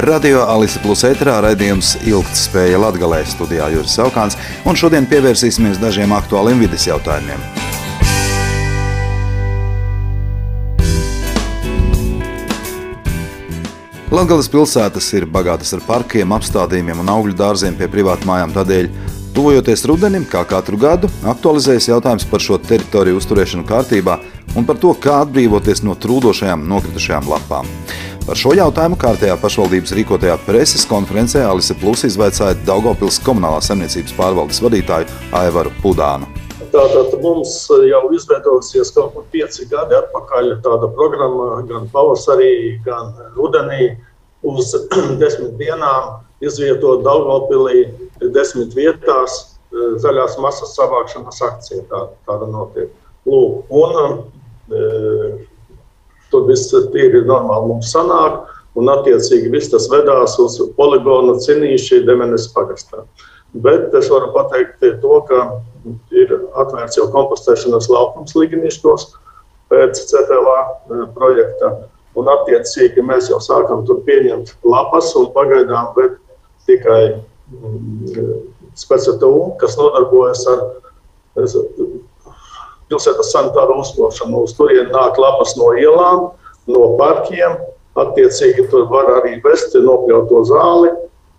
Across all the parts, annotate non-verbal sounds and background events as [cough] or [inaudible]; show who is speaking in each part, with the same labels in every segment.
Speaker 1: Radio Alise Plus ēterā raidījums Ilgtspēja Latgalē studijā Juris Saukāns, un šodien pievērsīsimies dažiem aktuāliem vides jautājumiem. Latvijas pilsētas ir bagātas ar parkiem, apstādījumiem un augļu dārziem pie privātmājām. Tādēļ, tuvojoties rudenim, kā katru gadu, aktualizējas jautājums par šo teritoriju uzturēšanu kārtībā un par to, kā atbrīvoties no trūdošajām, nokritušajām lapām. Par šo jautājumu kārtējā pašvaldības rīkotajā preses konferencē Alise Plus izvaicāja Daugopils komunālās saimniecības pārvaldes vadītāju Aivaru Pudānu.
Speaker 2: Tātad mums jau izveidojusies kaut kur pieci gadi atpakaļ tāda programma gan pavasarī, gan rudenī uz [clears throat] desmit dienām izvietot Daugopilī desmit vietās zaļās masas savākšanas akcija. Tā, tāda notiek. Lūk, un, e, tur viss ir normāli mums sanāk, un attiecīgi viss tas vedās uz poligonu cinīši Demenes pagastā. Bet es varu pateikt to, ka ir atvērts jau kompostēšanas laukums Ligniškos pēc CTLA e, projekta. Un, attiecīgi, mēs jau sākam tur pieņemt lapas un pagaidām tikai mm, speciālistu, kas nodarbojas ar pilsētas sanitāro uzkošanu. Uz turieni nāk lapas no ielām, no parkiem. Attiecīgi tur var arī vest nokļautu zāli.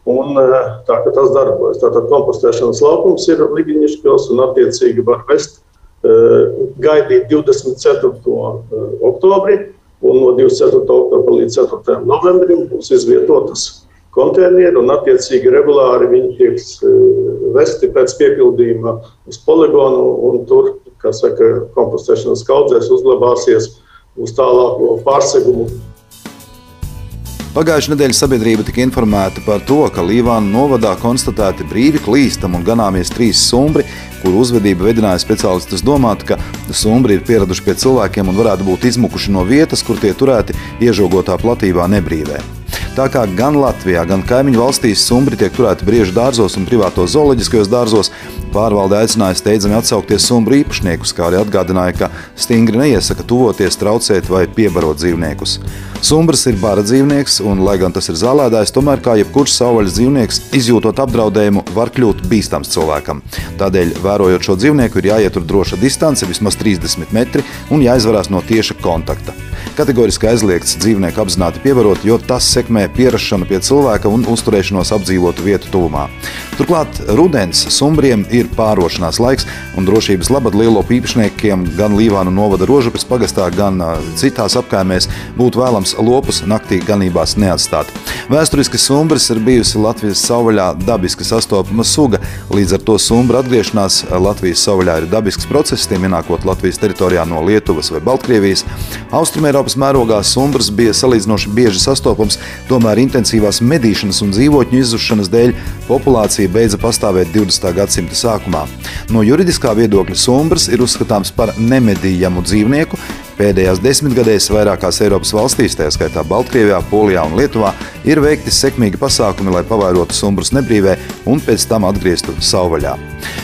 Speaker 2: Un, eh, tā kā tas darbojas. Tātad kompostēšanas laukums ir Lignišķos un attiecīgi var vest eh, gaidīt 24. Eh, oktobri. Un no 24. oktobra līdz 4. novembrim būs izvietotas konteineri un attiecīgi regulāri viņi tiek vesti pēc piepildījuma uz poligonu un tur kā saka, kompostēšanas kaudzēs uzglabāsies uz tālāko pārsegumu.
Speaker 1: Pagājušajā nedēļā sabiedrība tika informēta par to, ka Līvāna novadā konstatēti brīvi klīstam un ganāmies trīs sumbri, kuru uzvedība vedināja speciālistus domāt, ka sumbri ir pieraduši pie cilvēkiem un varētu būt izmukuši no vietas, kur tie turēti iežogotā platībā nebrīvē. Tā kā gan Latvijā, gan kaimiņu valstīs sumbri tiek turēti briežu dārzos un privātos zooloģiskajos dārzos, pārvalde aicināja steidzami atsaukties sumbru īpašniekus, kā arī atgādināja, ka stingri neiesaka tuvoties, traucēt vai piebarot dzīvniekus. Sumbrs ir bara dzīvnieks, un, lai gan tas ir zālēdājs, tomēr kā jebkurš savvaļas dzīvnieks, izjūtot apdraudējumu, var kļūt bīstams cilvēkam. Tādēļ, vērojot šo dzīvnieku, ir jāietur droša distance, vismaz 30 metri, un jāizvarās no tieša kontakta. Kategoriski aizliegts dzīvnieku apzināti pievarot, jo tas sekmē pierašanu pie cilvēka un uzturēšanos apdzīvotu vietu tuvumā. Turklāt rudens sumbriem ir pārošanās laiks, un drošības labad lielo īpašniekiem gan Līvānu novada Rožupes pagastā, gan citās apkaimēs būtu vēlams lopus naktī ganībās neatstāt. Vēsturiski sumbris ir bijusi Latvijas savvaļā dabiski sastopama suga, līdz ar to sumbra atgriešanās Latvijas savvaļā ir dabisks process, tiem ienākot Latvijas teritorijā no Lietuvas vai Baltkrievijas. Austrumē Eiropas mērogā sumbrs bija salīdzinoši bieži sastopams, tomēr intensīvās medīšanas un dzīvotņu izzušanas dēļ populācija beidza pastāvēt 20. gadsimta sākumā. No juridiskā viedokļa sumbrs ir uzskatāms par nemedījamu dzīvnieku, Pēdējās desmitgadēs vairākās Eiropas valstīs, tā skaitā Baltkrievijā, Polijā un Lietuvā, ir veikti sekmīgi pasākumi, lai pavairotu sumbrus nebrīvē un pēc tam atgrieztu savvaļā.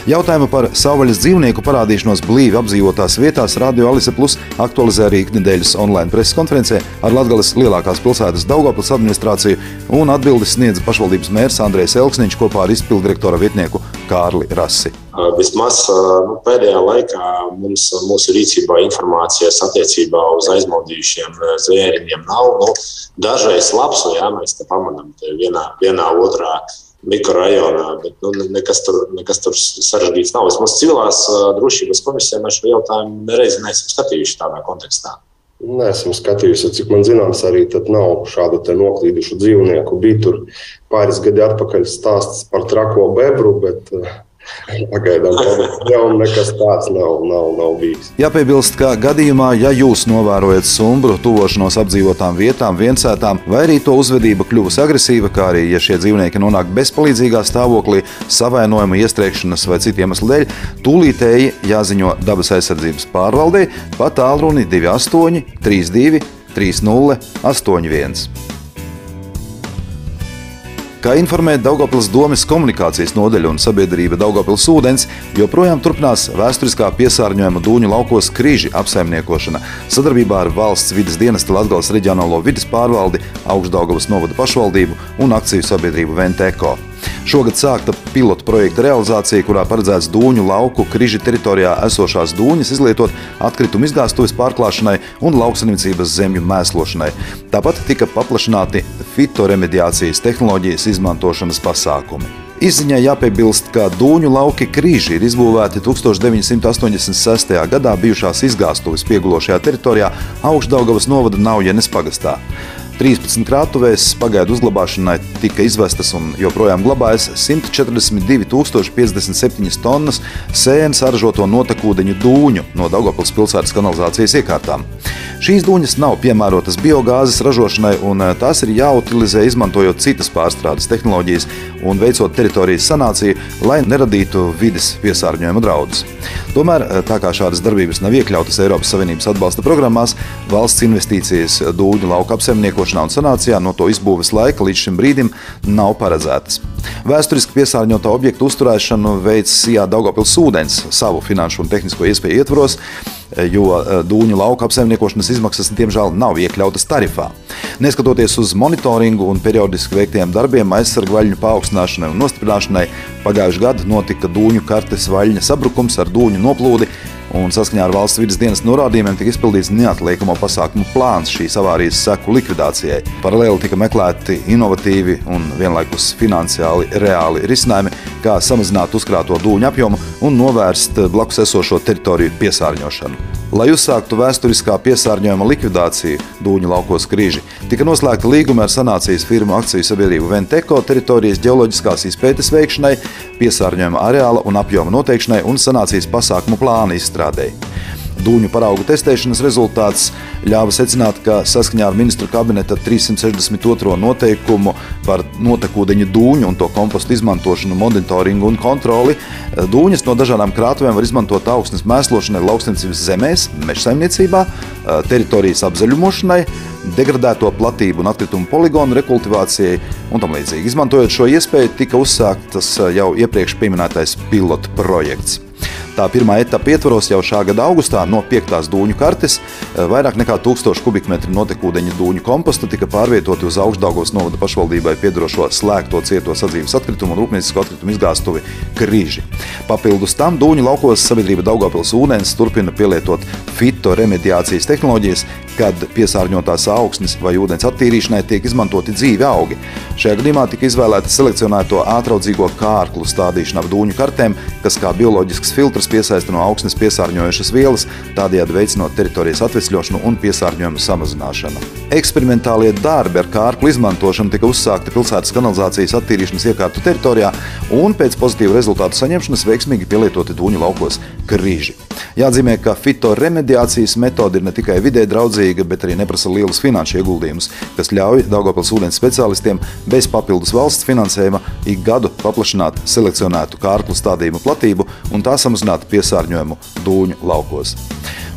Speaker 1: Jautājumu par savvaļas dzīvnieku parādīšanos blīvi apdzīvotās vietās Radio Alise Plus aktualizē arī ikdienas online preses konferencē ar Latvijas lielākās pilsētas Daugopils administrāciju un atbildes sniedza pašvaldības mērs Andrejs Elksniņš kopā ar izpilddirektora vietnieku Kārli Rasi.
Speaker 3: Vismaz nu, pēdējā laikā mums, mūsu rīcībā informācijas attiecībā uz aizmaudījušiem zvēriem nav. Nu, dažreiz lapsu, jā, mēs te pamanām te vienā, vienā otrā mikrorajonā, bet nu, nekas, tur, nekas tur sarežģīts nav. Vismaz civilās drošības komisijā mēs šo jautājumu nereiz neesam skatījuši tādā kontekstā.
Speaker 4: Nesmu skatījusies, cik man zināms, arī nav šādu noklīdušu dzīvnieku. Bija tur pāris gadi atpakaļ stāsts par trako bebru, bet Pagaidām jau nekas tāds nav, nav, nav bijis.
Speaker 1: Jāpiebilst, ka gadījumā, ja jūs novērojat sumbru tuvošanos apdzīvotām vietām, viensētām, vai arī to uzvedība kļuvusi agresīva, kā arī, ja šie dzīvnieki nonāk bezpalīdzīgā stāvoklī, savainojuma, iestrēgšanas vai citiem iemeslu dēļ, tūlītēji jāziņo dabas aizsardzības pārvaldei pa tālruni 28 32 30 81. Kā informē Daugopils domas komunikācijas nodeļa un sabiedrība Daugopils ūdens, joprojām turpinās vēsturiskā piesārņojuma dūņu laukos krīži apsaimniekošana sadarbībā ar valsts vidas dienesta Latgales reģionālo vidas pārvaldi, Augstdaugavas novada pašvaldību un akciju sabiedrību Venteko. Šogad sākta pilota projekta realizācija, kurā paredzēts dūņu lauku križi teritorijā esošās dūņas izlietot atkritumu izgāstuves pārklāšanai un lauksaimniecības zemju mēslošanai. Tāpat tika paplašināti fitoremediācijas tehnoloģijas izmantošanas pasākumi. Izziņai jāpiebilst, ka dūņu lauki krīži ir izbūvēti 1986. gadā bijušās izgāstuves piegulošajā teritorijā Augstdaugavas novada Naujenes pagastā. 13 krātuvēs pagaidu uzglabāšanai tika izvestas un joprojām glabājas 142,057 tonnas sēnes saražoto notekūdeņu dūņu no Daugopils pilsētas kanalizācijas iekārtām. Šīs dūņas nav piemērotas biogāzes ražošanai, un eh, tās ir jāutilizē izmantojot citas pārstrādes tehnoloģijas un veicot teritorijas sanāciju, lai neradītu vides piesārņojuma draudus. Tomēr, eh, tā kā šādas darbības nav iekļautas Eiropas Savienības atbalsta programmās, valsts investīcijas dūņu lauka apsaimniekošanā apsaimniekošanā un sanācijā no to izbūves laika līdz šim brīdim nav paredzētas. Vēsturiski piesārņotā objekta uzturēšanu veids Sijā Daugopils ūdens savu finanšu un tehnisko iespēju ietvaros, jo e, dūņu lauka apsaimniekošanas izmaksas diemžēl nav iekļautas tarifā. Neskatoties uz monitoringu un periodiski veiktiem darbiem aizsargu vaļņu paaugstināšanai un nostiprināšanai, pagājušajā gadā notika dūņu kartes vaļņa sabrukums ar dūņu noplūdi, un saskaņā ar valsts vidas dienas norādījumiem tika izpildīts neatliekamo pasākumu plāns šīs avārijas seku likvidācijai. Paralēli tika meklēti inovatīvi un vienlaikus finansiāli reāli risinājumi, kā samazināt uzkrāto dūņu apjomu un novērst blakus esošo teritoriju piesārņošanu. Lai uzsāktu vēsturiskā piesārņojuma likvidāciju Dūņu laukos krīži, tika noslēgta līguma ar sanācijas firmu akciju sabiedrību Venteko teritorijas ģeoloģiskās izpētes veikšanai, piesārņojuma areāla un apjoma noteikšanai un sanācijas pasākumu plāna izstrādēji. Dūņu paraugu testēšanas rezultāts ļāva secināt, ka saskaņā ar ministru kabineta 362. noteikumu par notekūdeņu dūņu un to kompostu izmantošanu, monitoringu un kontroli, dūņas no dažādām krātuvēm var izmantot augsnes mēslošanai lauksaimniecības zemēs, mežsaimniecībā, teritorijas apzaļumošanai, degradēto platību un atkritumu poligonu rekultivācijai un tam līdzīgi. Izmantojot šo iespēju, tika uzsāktas jau iepriekš pieminētais pilotu projekts. Tā pirmā etapa ietvaros jau šā gada augustā no piektās dūņu kartes eh, vairāk nekā 1000 kubikmetru notekūdeņa dūņu komposta tika pārvietoti uz augstdaugos novada pašvaldībai piedarošo slēgto cieto sadzīves atkritumu un rūpniecisko atkritumu izgāstuvi Krīži. Papildus tam dūņu laukos sabiedrība Daugavpils ūdens turpina pielietot fitoremediācijas tehnoloģijas, kad piesārņotās augsnes vai ūdens attīrīšanai tiek izmantoti dzīvi augi. Šajā gadījumā tika izvēlēta selekcionēto ātraudzīgo kārklu stādīšana ap dūņu kartēm, kas kā bioloģisks filtrs piesaista no augsnes piesārņojušas vielas, tādējādi veicinot teritorijas atvesļošanu un piesārņojumu samazināšanu. Eksperimentālie darbi ar kārklu izmantošanu tika uzsākti pilsētas kanalizācijas attīrīšanas iekārtu teritorijā un pēc pozitīvu rezultātu saņemšanas veiksmīgi pielietoti dūņu laukos krīži. Jāatzīmē, ka fitoremediācijas metode ir ne tikai vidē draudzīga, bet arī neprasa lielus finanšu ieguldījumus, kas ļauj Daugopils ūdens speciālistiem bez papildus valsts finansējuma ik gadu paplašināt selekcionētu kārklu stādījumu platību un tā samazināt piesārņojumu dūņu laukos.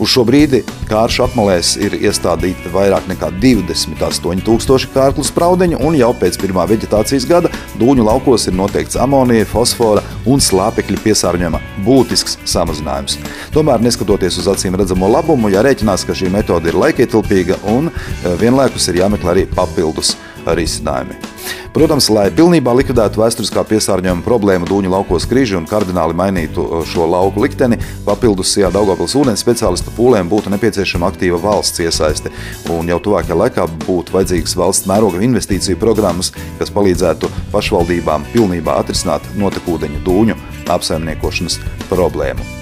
Speaker 1: Uz šo brīdi kāršu apmalēs ir iestādīti vairāk nekā 28,000 kārklu spraudeņu, un jau pēc pirmā vegetācijas gada dūņu laukos ir noteikts amonija, fosfora un slāpekļa piesārņojuma būtisks samazinājums. Tomēr, neskatoties uz acīm redzamo labumu, jārēķinās, ka šī metode ir laikietilpīga un eh, vienlaikus ir jāmeklē arī papildus risinājumi. Protams, lai pilnībā likvidētu vēsturiskā piesārņojuma problēmu Dūņu laukos krīži un kardināli mainītu uh, šo lauku likteni, papildus Sijā Daugavpils ūdens speciālistu pūlēm būtu nepieciešama aktīva valsts iesaiste. Un jau tuvākajā laikā būtu vajadzīgas valsts mēroga investīciju programmas, kas palīdzētu pašvaldībām pilnībā atrisināt notekūdeņu dūņu apsaimniekošanas problēmu.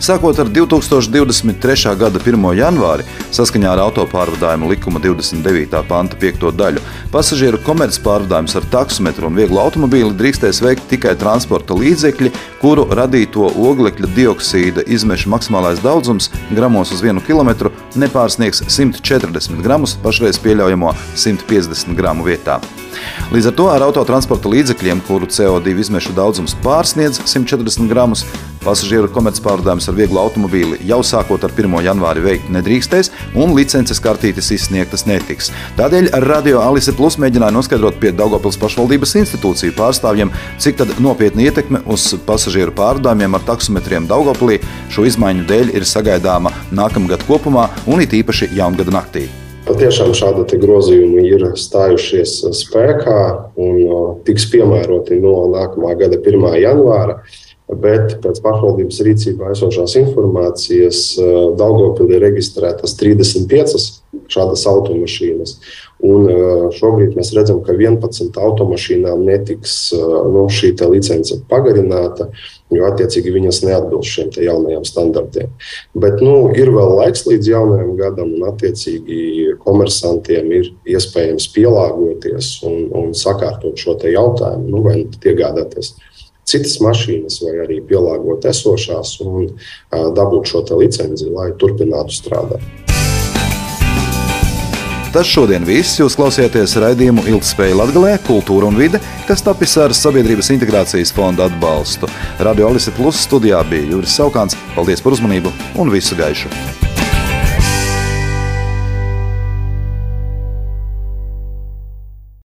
Speaker 1: Sākot ar 2023. gada 1. janvāri, saskaņā ar autopārvadājumu likuma 29. panta 5. daļu, pasažieru komercpārvadājumus ar taksometru un vieglu automobīli drīkstēs veikt tikai transporta līdzekļi, kuru radīto oglekļa dioksīda izmešu maksimālais daudzums gramos uz 1 km nepārsniegs 140 gramus pašreiz pieļaujamo 150 gramu vietā. Līdz ar to ar autotransporta līdzekļiem, kuru CO2 izmešu daudzums pārsniedz 140 gramus, Pasažieru komercpārdājums ar vieglu automobīli jau sākot ar 1. janvāri veikt nedrīkstēs, un licences kartītes izsniegtas netiks. Tādēļ Radio Alise Plus mēģināja noskaidrot pie Daugopils pašvaldības institūciju pārstāvjiem, cik nopietna ietekme uz pasažieru pārdājumiem ar taksometriem Daugopilī šo izmaiņu dēļ ir sagaidāma nākamgad kopumā un it īpaši jaungada naktī.
Speaker 4: Patiešām šādi grozījumi ir stājušies spēkā un tiks piemēroti no nākamā gada 1. janvāra. Bet pēc pašvaldības rīcībā esošās informācijas Daugopilī ir reģistrētas 35 šādas automašīnas. Un šobrīd mēs redzam, ka 11 automašīnām netiks nu, šī licence pagarināta jo attiecīgi viņas neatbilst šiem jaunajiem standartiem. Bet nu, ir vēl laiks līdz jaunajam gadam, un attiecīgi komersantiem ir iespējams pielāgoties un, un sakārtot šo jautājumu, nu, vai nu iegādāties citas mašīnas, vai arī pielāgot esošās un dabūt šo licenci, lai turpinātu strādāt.
Speaker 1: Tas šodien viss. Jūs klausieties raidījumu Ilgspēja Latvijā, kultūra un vide, kas tapis ar Sabiedrības integrācijas fonda atbalstu. Radio Alise Plus studijā bija Juris Saukāns. Paldies par uzmanību un visu gaišu!